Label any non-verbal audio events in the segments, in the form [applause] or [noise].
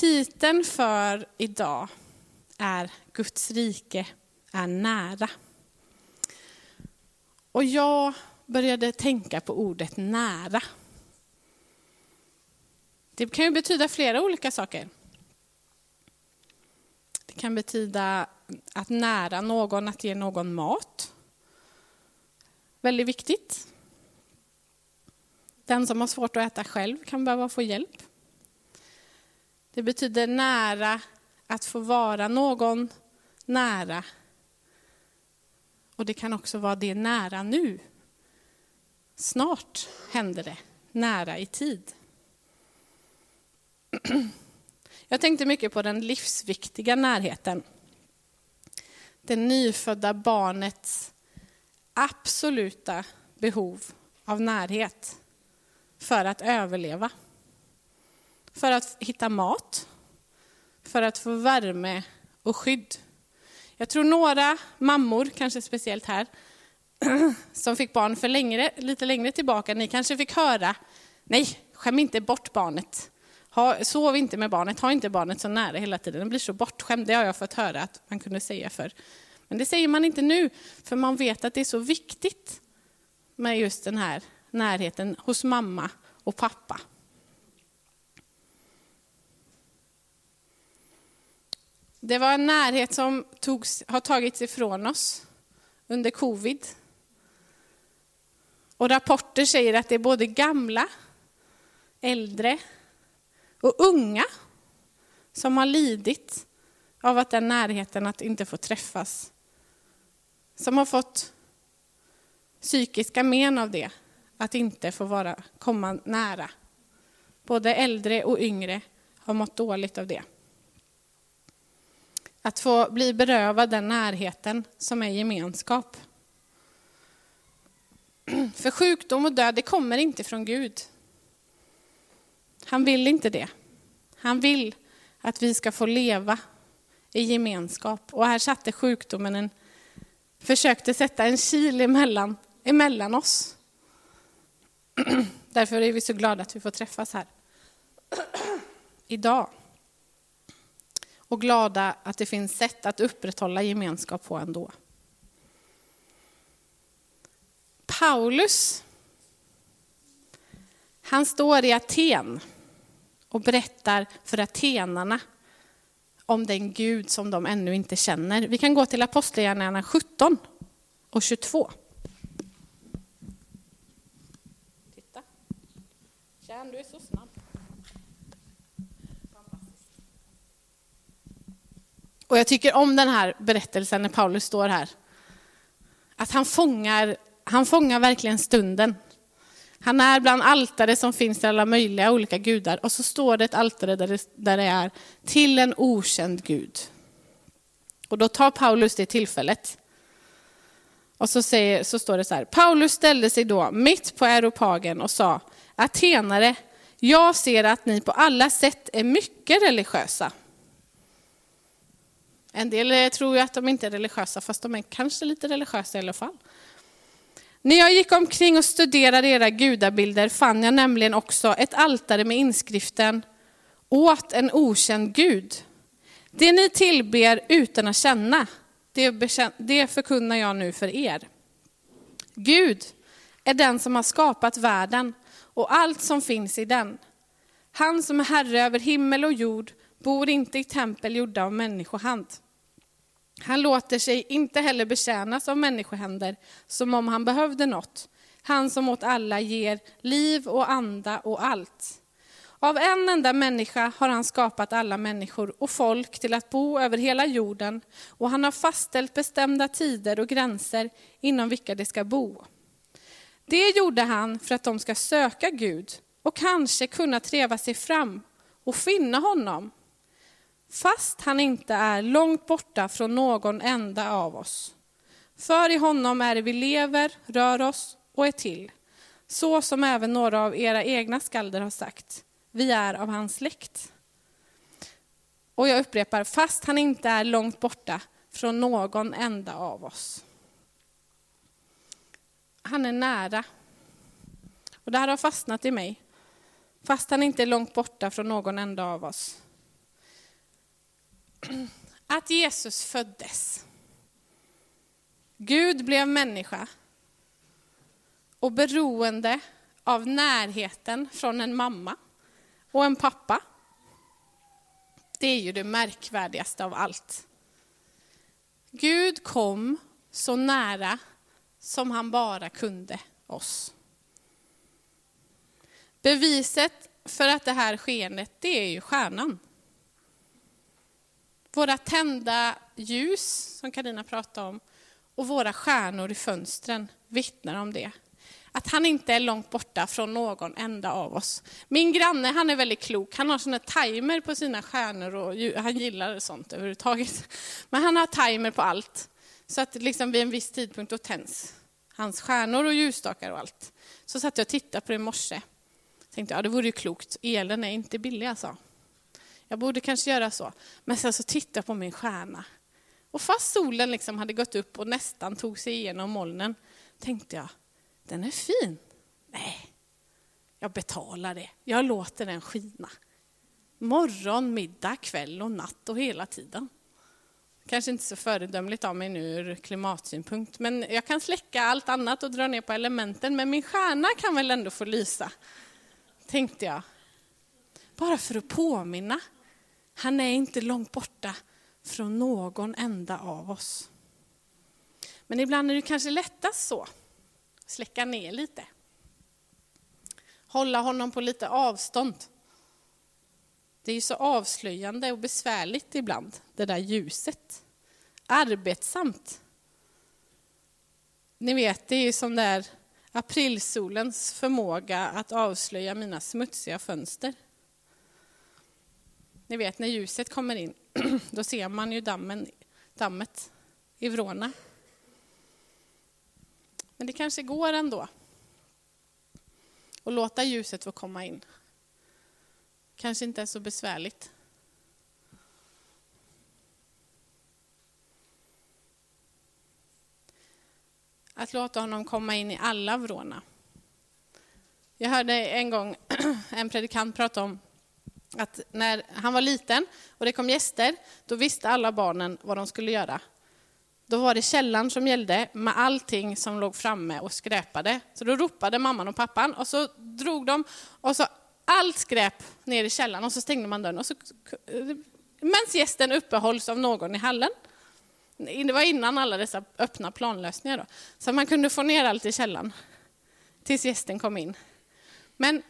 Titeln för idag är Guds rike är nära. Och jag började tänka på ordet nära. Det kan ju betyda flera olika saker. Det kan betyda att nära någon, att ge någon mat. Väldigt viktigt. Den som har svårt att äta själv kan behöva få hjälp. Det betyder nära, att få vara någon nära. Och det kan också vara det nära nu. Snart händer det, nära i tid. [clears throat] Jag tänkte mycket på den livsviktiga närheten. Det nyfödda barnets absoluta behov av närhet för att överleva. För att hitta mat, för att få värme och skydd. Jag tror några mammor, kanske speciellt här, [clears throat] som fick barn för längre, lite längre tillbaka, ni kanske fick höra, nej, skäm inte bort barnet. Ha, sov inte med barnet, ha inte barnet så nära hela tiden, den blir så bortskämd. Det har jag fått höra att man kunde säga för. Men det säger man inte nu, för man vet att det är så viktigt med just den här närheten hos mamma och pappa. Det var en närhet som togs, har tagits ifrån oss under covid. Och rapporter säger att det är både gamla, äldre och unga som har lidit av att den närheten att inte få träffas. Som har fått psykiska men av det, att inte få vara, komma nära. Både äldre och yngre har mått dåligt av det. Att få bli berövad den närheten som är gemenskap. För sjukdom och död, det kommer inte från Gud. Han vill inte det. Han vill att vi ska få leva i gemenskap. Och här satte sjukdomen en, försökte sätta en kil emellan, emellan oss. Därför är vi så glada att vi får träffas här idag och glada att det finns sätt att upprätthålla gemenskap på ändå. Paulus, han står i Aten och berättar för atenarna om den Gud som de ännu inte känner. Vi kan gå till Apostlagärningarna 17 och 22. Titta. Kärn, du är så snabb. Och jag tycker om den här berättelsen när Paulus står här. Att han fångar, han fångar verkligen stunden. Han är bland altare som finns till alla möjliga olika gudar och så står det ett altare där det, där det är till en okänd gud. Och då tar Paulus det tillfället. Och så, säger, så står det så här, Paulus ställde sig då mitt på aeropagen och sa, Atenare, jag ser att ni på alla sätt är mycket religiösa. En del eh, tror ju att de inte är religiösa, fast de är kanske lite religiösa i alla fall. När jag gick omkring och studerade era gudabilder fann jag nämligen också ett altare med inskriften åt en okänd gud. Det ni tillber utan att känna, det förkunnar jag nu för er. Gud är den som har skapat världen och allt som finns i den. Han som är herre över himmel och jord bor inte i tempel gjorda av människohand. Han låter sig inte heller betjänas av människohänder som om han behövde något. Han som åt alla ger liv och anda och allt. Av en enda människa har han skapat alla människor och folk till att bo över hela jorden och han har fastställt bestämda tider och gränser inom vilka de ska bo. Det gjorde han för att de ska söka Gud och kanske kunna treva sig fram och finna honom fast han inte är långt borta från någon enda av oss. För i honom är det vi lever, rör oss och är till. Så som även några av era egna skalder har sagt. Vi är av hans släkt. Och jag upprepar, fast han inte är långt borta från någon enda av oss. Han är nära. Och det här har fastnat i mig. Fast han inte är långt borta från någon enda av oss. [clears throat] att Jesus föddes. Gud blev människa och beroende av närheten från en mamma och en pappa. Det är ju det märkvärdigaste av allt. Gud kom så nära som han bara kunde oss. Beviset för att det här skeendet, det är ju stjärnan. Våra tända ljus, som Karina pratade om, och våra stjärnor i fönstren vittnar om det. Att han inte är långt borta från någon enda av oss. Min granne han är väldigt klok. Han har såna timer på sina stjärnor och han gillar sånt överhuvudtaget. Men han har timer på allt. Så att liksom vid en viss tidpunkt då tänds hans stjärnor och ljusstakar och allt. Så satt jag och tittade på det i morse. Tänkte, ja det vore ju klokt. Elen är inte billig alltså. Jag borde kanske göra så. Men sen så tittade jag på min stjärna. Och fast solen liksom hade gått upp och nästan tog sig igenom molnen, tänkte jag, den är fin. Nej, jag betalar det. Jag låter den skina. Morgon, middag, kväll och natt och hela tiden. Kanske inte så föredömligt av mig nu ur klimatsynpunkt, men jag kan släcka allt annat och dra ner på elementen, men min stjärna kan väl ändå få lysa, tänkte jag. Bara för att påminna. Han är inte långt borta från någon enda av oss. Men ibland är det kanske lättast så, släcka ner lite. Hålla honom på lite avstånd. Det är ju så avslöjande och besvärligt ibland, det där ljuset. Arbetsamt. Ni vet, det är ju som där aprilsolens förmåga att avslöja mina smutsiga fönster. Ni vet när ljuset kommer in, [clears throat] då ser man ju dammen, dammet i vrårna. Men det kanske går ändå. att låta ljuset få komma in. Kanske inte är så besvärligt. Att låta honom komma in i alla vrårna. Jag hörde en gång [clears throat] en predikant prata om att när han var liten och det kom gäster, då visste alla barnen vad de skulle göra. Då var det källan som gällde med allting som låg framme och skräpade. Så då ropade mamman och pappan och så drog de och så allt skräp ner i källaren och så stängde man dörren. Och så, medan gästen uppehålls av någon i hallen. Det var innan alla dessa öppna planlösningar. Då. Så man kunde få ner allt i källaren tills gästen kom in. Men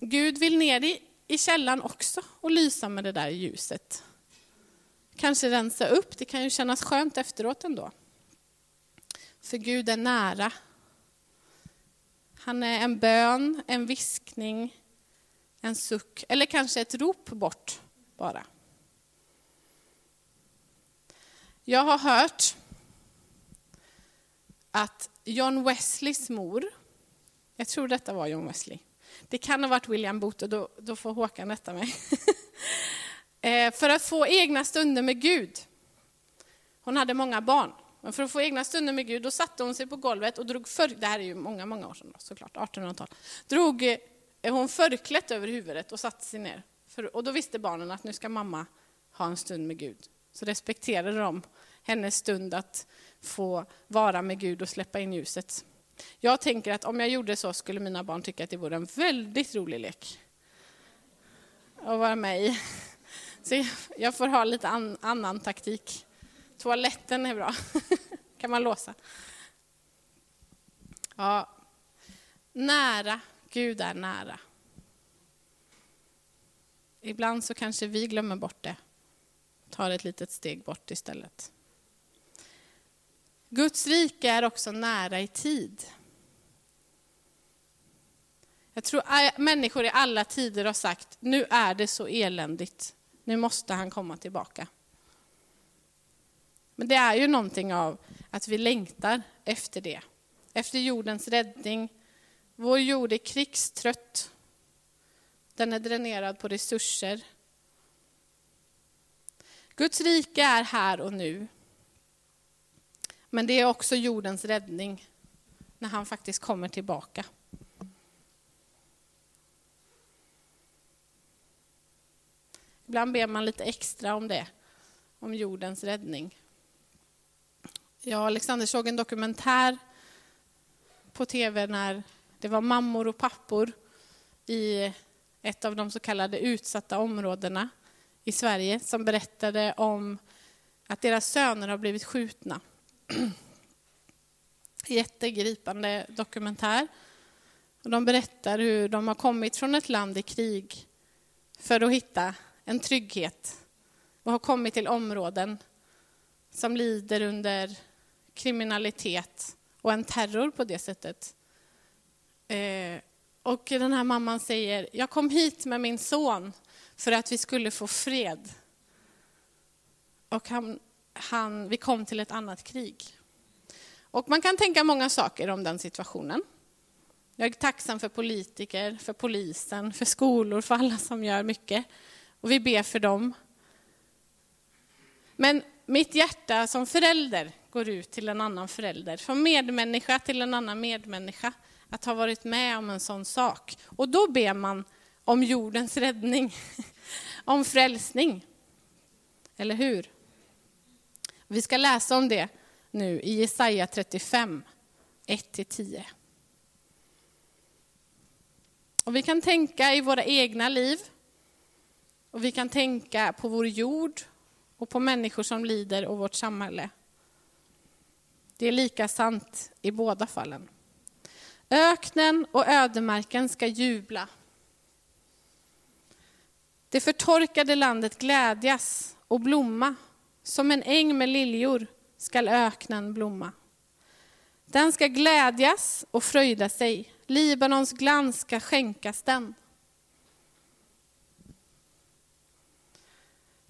Gud vill ner i i källan också och lysa med det där ljuset. Kanske rensa upp, det kan ju kännas skönt efteråt ändå. För Gud är nära. Han är en bön, en viskning, en suck eller kanske ett rop bort bara. Jag har hört att John Wesleys mor, jag tror detta var John Wesley, det kan ha varit William Booth, och då, då får Håkan rätta mig. [laughs] Eh, för att få egna stunder med Gud. Hon hade många barn. Men för att få egna stunder med Gud, då satte hon sig på golvet och drog för, det här är ju många, många år sedan då, såklart, 1800-tal. Drog eh, hon förklätt över huvudet och satte sig ner. För, och då visste barnen att nu ska mamma ha en stund med Gud. Så respekterade de hennes stund att få vara med Gud och släppa in ljuset. Jag tänker att om jag gjorde så skulle mina barn tycka att det vore en väldigt rolig lek att vara med i. Så jag får ha lite an, annan taktik. Toaletten är bra, [laughs] kan man låsa. Ja, nära, Gud är nära. Ibland så kanske vi glömmer bort det, tar ett litet steg bort istället. Guds rike är också nära i tid. Jag tror människor i alla tider har sagt, nu är det så eländigt, nu måste han komma tillbaka. Men det är ju någonting av att vi längtar efter det. Efter jordens räddning. Vår jord är krigstrött. Den är dränerad på resurser. Guds rike är här och nu. Men det är också jordens räddning när han faktiskt kommer tillbaka. Ibland ber man lite extra om det. om jordens räddning. Jag och Alexander såg en dokumentär på tv när det var mammor och pappor i ett av de så kallade utsatta områdena i Sverige som berättade om att deras söner har blivit skjutna. [clears throat] Jättegripande dokumentär. Och de berättar hur de har kommit från ett land i krig för att hitta en trygghet och har kommit till områden som lider under kriminalitet och en terror på det sättet. Eh, och den här mamman säger, jag kom hit med min son för att vi skulle få fred. Och han, han, vi kom till ett annat krig. Och man kan tänka många saker om den situationen. Jag är tacksam för politiker, för polisen, för skolor, för alla som gör mycket. Och vi ber för dem. Men mitt hjärta som förälder går ut till en annan förälder, från medmänniska till en annan medmänniska, att ha varit med om en sån sak. Och då ber man om jordens räddning, [laughs] om frälsning. Eller hur? Vi ska läsa om det nu i Jesaja 35, 1-10. Och vi kan tänka i våra egna liv, och vi kan tänka på vår jord och på människor som lider och vårt samhälle. Det är lika sant i båda fallen. Öknen och ödemarken ska jubla. Det förtorkade landet glädjas och blomma. Som en äng med liljor skall öknen blomma. Den ska glädjas och fröjda sig. Libanons glans ska skänkas den.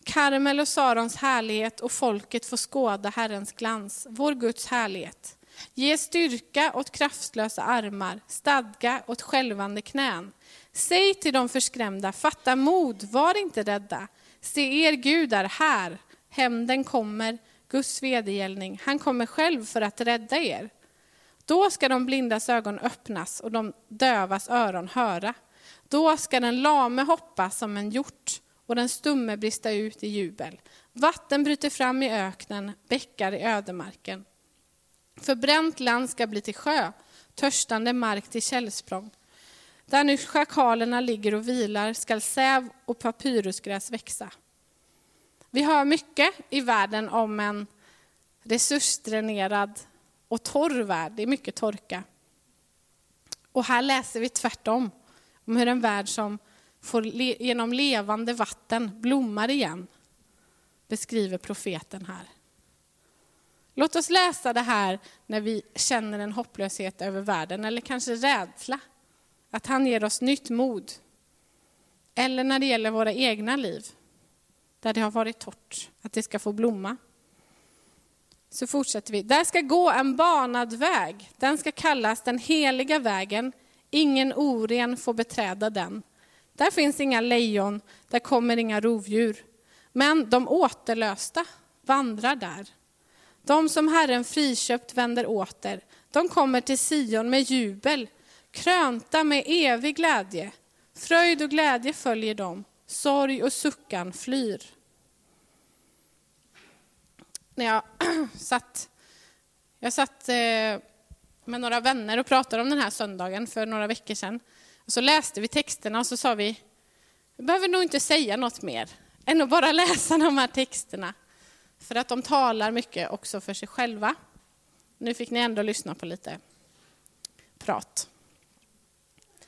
Karmel och Sarons härlighet och folket får skåda Herrens glans, vår Guds härlighet. Ge styrka åt kraftlösa armar, stadga åt skälvande knän. Säg till de förskrämda, fatta mod, var inte rädda. Se, er Gud är här, hämnden kommer, Guds vedergällning. Han kommer själv för att rädda er. Då ska de blindas ögon öppnas och de dövas öron höra. Då ska den lame hoppa som en hjort och den stumme brista ut i jubel. Vatten bryter fram i öknen, bäckar i ödemarken. Förbränt land ska bli till sjö, törstande mark till källsprång. Där nu schakalerna ligger och vilar skall säv och papyrusgräs växa. Vi hör mycket i världen om en resursdränerad och torr värld. Det är mycket torka. Och här läser vi tvärtom om hur en värld som får genom levande vatten blommar igen, beskriver profeten här. Låt oss läsa det här när vi känner en hopplöshet över världen, eller kanske rädsla. Att han ger oss nytt mod. Eller när det gäller våra egna liv, där det har varit torrt, att det ska få blomma. Så fortsätter vi. Där ska gå en banad väg. Den ska kallas den heliga vägen. Ingen oren får beträda den. Där finns inga lejon, där kommer inga rovdjur. Men de återlösta vandrar där. De som Herren friköpt vänder åter. De kommer till Sion med jubel, krönta med evig glädje. Fröjd och glädje följer dem, sorg och suckan flyr. När jag [clears throat] satt, jag satt eh, med några vänner och pratade om den här söndagen för några veckor sedan. Och så läste vi texterna och så sa vi, vi behöver nog inte säga något mer än att bara [laughs] läsa de här texterna. För att de talar mycket också för sig själva. Nu fick ni ändå lyssna på lite prat.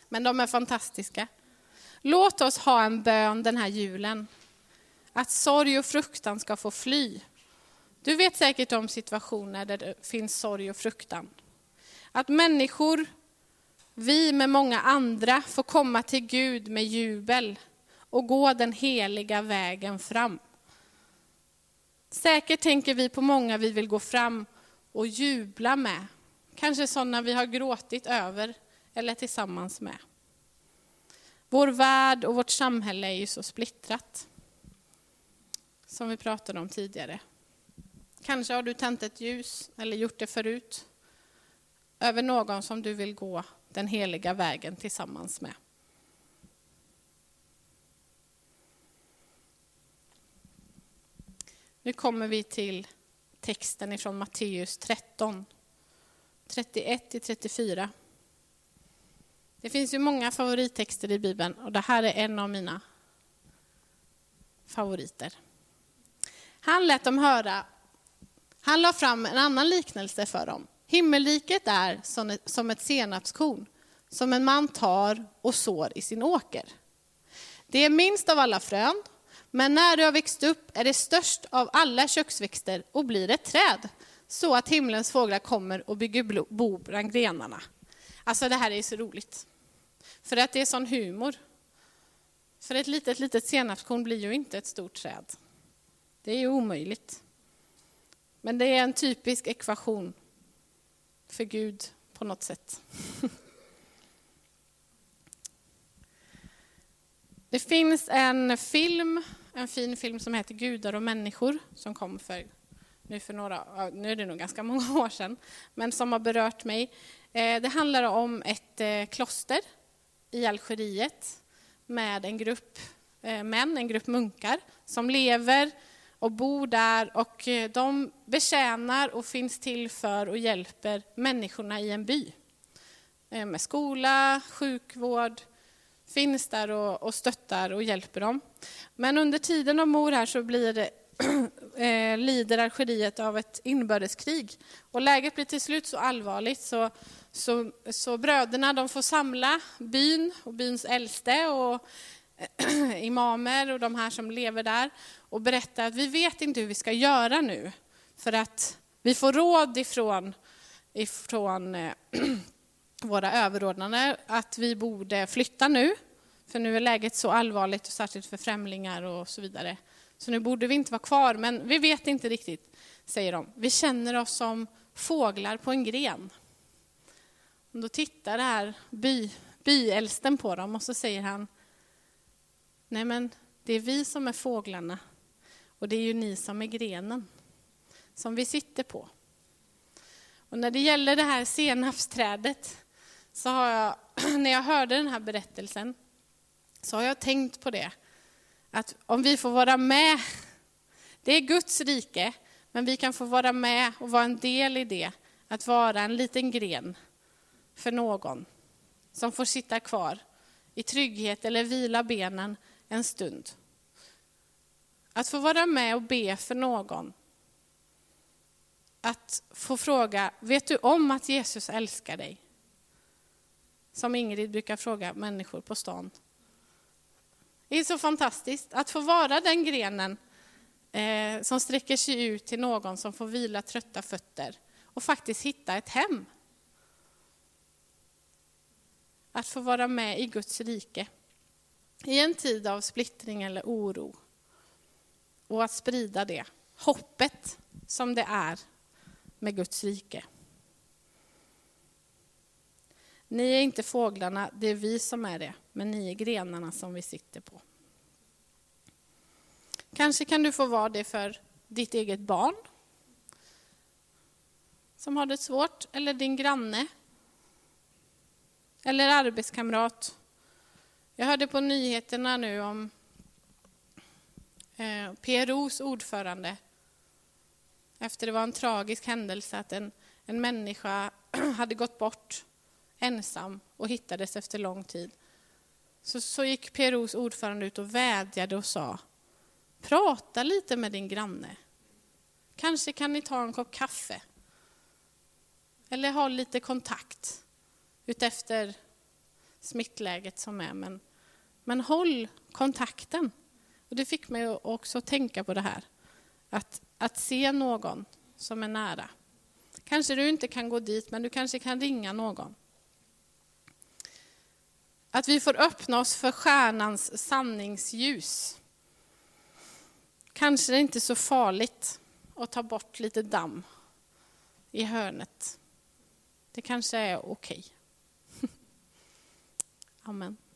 Men de är fantastiska. Låt oss ha en bön den här julen. Att sorg och fruktan ska få fly. Du vet säkert om situationer där det finns sorg och fruktan. Att människor, vi med många andra, får komma till Gud med jubel och gå den heliga vägen fram. Säkert tänker vi på många vi vill gå fram och jubla med. Kanske sådana vi har gråtit över eller tillsammans med. Vår värld och vårt samhälle är ju så splittrat. Som vi pratade om tidigare. Kanske har du tänt ett ljus, eller gjort det förut, över någon som du vill gå den heliga vägen tillsammans med. Nu kommer vi till texten ifrån Matteus 13, 31-34. Det finns ju många favorittexter i Bibeln och det här är en av mina favoriter. Han lät dem höra, han la fram en annan liknelse för dem. Himmelriket är som ett senapskorn som en man tar och sår i sin åker. Det är minst av alla frön, men när du har växt upp är det störst av alla köksväxter och blir ett träd, så att himlens fåglar kommer och bygger bo bland grenarna. Alltså det här är så roligt. För att det är sån humor. För ett litet, litet senapskorn blir ju inte ett stort träd. Det är ju omöjligt. Men det är en typisk ekvation för Gud på något sätt. [laughs] Det finns en film, en fin film som heter Gudar och människor som kom för nu, för några, nu är det nog ganska [laughs] många år sedan, men som har berört mig. Eh, det handlar om ett eh, kloster i Algeriet med en grupp eh, män, en grupp munkar som lever och bor där och eh, de betjänar och finns till för och hjälper människorna i en by. Eh, med skola, sjukvård, finns där och, och stöttar och hjälper dem. Men under tiden de bor här så blir det, [clears throat] lider Algeriet av ett inbördeskrig. Och läget blir till slut så allvarligt så, så, så bröderna de får samla byn och byns äldste och [clears throat] imamer och de här som lever där och berätta att vi vet inte hur vi ska göra nu för att vi får råd ifrån, ifrån eh, [clears throat] våra överordnade att vi borde flytta nu. För nu är läget så allvarligt, och särskilt för främlingar och så vidare. Så nu borde vi inte vara kvar, men vi vet inte riktigt, säger de. Vi känner oss som fåglar på en gren. Då tittar det här by, byäldsten på dem och så säger han, nej men det är vi som är fåglarna och det är ju ni som är grenen som vi sitter på. Och när det gäller det här senapsträdet så har jag, [clears throat] när jag hörde den här berättelsen, så har jag tänkt på det. Att om vi får vara med, det är Guds rike, men vi kan få vara med och vara en del i det. Att vara en liten gren för någon som får sitta kvar i trygghet eller vila benen en stund. Att få vara med och be för någon. Att få fråga, vet du om att Jesus älskar dig? Som Ingrid brukar fråga människor på stan. Det är så fantastiskt att få vara den grenen eh, som sträcker sig ut till någon som får vila trötta fötter och faktiskt hitta ett hem. Att få vara med i Guds rike i en tid av splittring eller oro. Och att sprida det, hoppet som det är med Guds rike. Ni är inte fåglarna, det är vi som är det, men ni är grenarna som vi sitter på. Kanske kan du få vara det för ditt eget barn som har det svårt, eller din granne. Eller arbetskamrat. Jag hörde på nyheterna nu om eh, PROs ordförande. Efter det var en tragisk händelse att en, en människa [clears throat] hade gått bort ensam och hittades efter lång tid. Så, så gick PROs ordförande ut och vädjade och sa Prata lite med din granne. Kanske kan ni ta en kopp kaffe. Eller ha lite kontakt utefter smittläget som är. Men, men håll kontakten. Och det fick mig också att tänka på det här. Att, att se någon som är nära. Kanske du inte kan gå dit, men du kanske kan ringa någon. Att vi får öppna oss för stjärnans sanningsljus. Kanske det är inte så farligt att ta bort lite damm i hörnet. Det kanske är okej. Okay. Amen.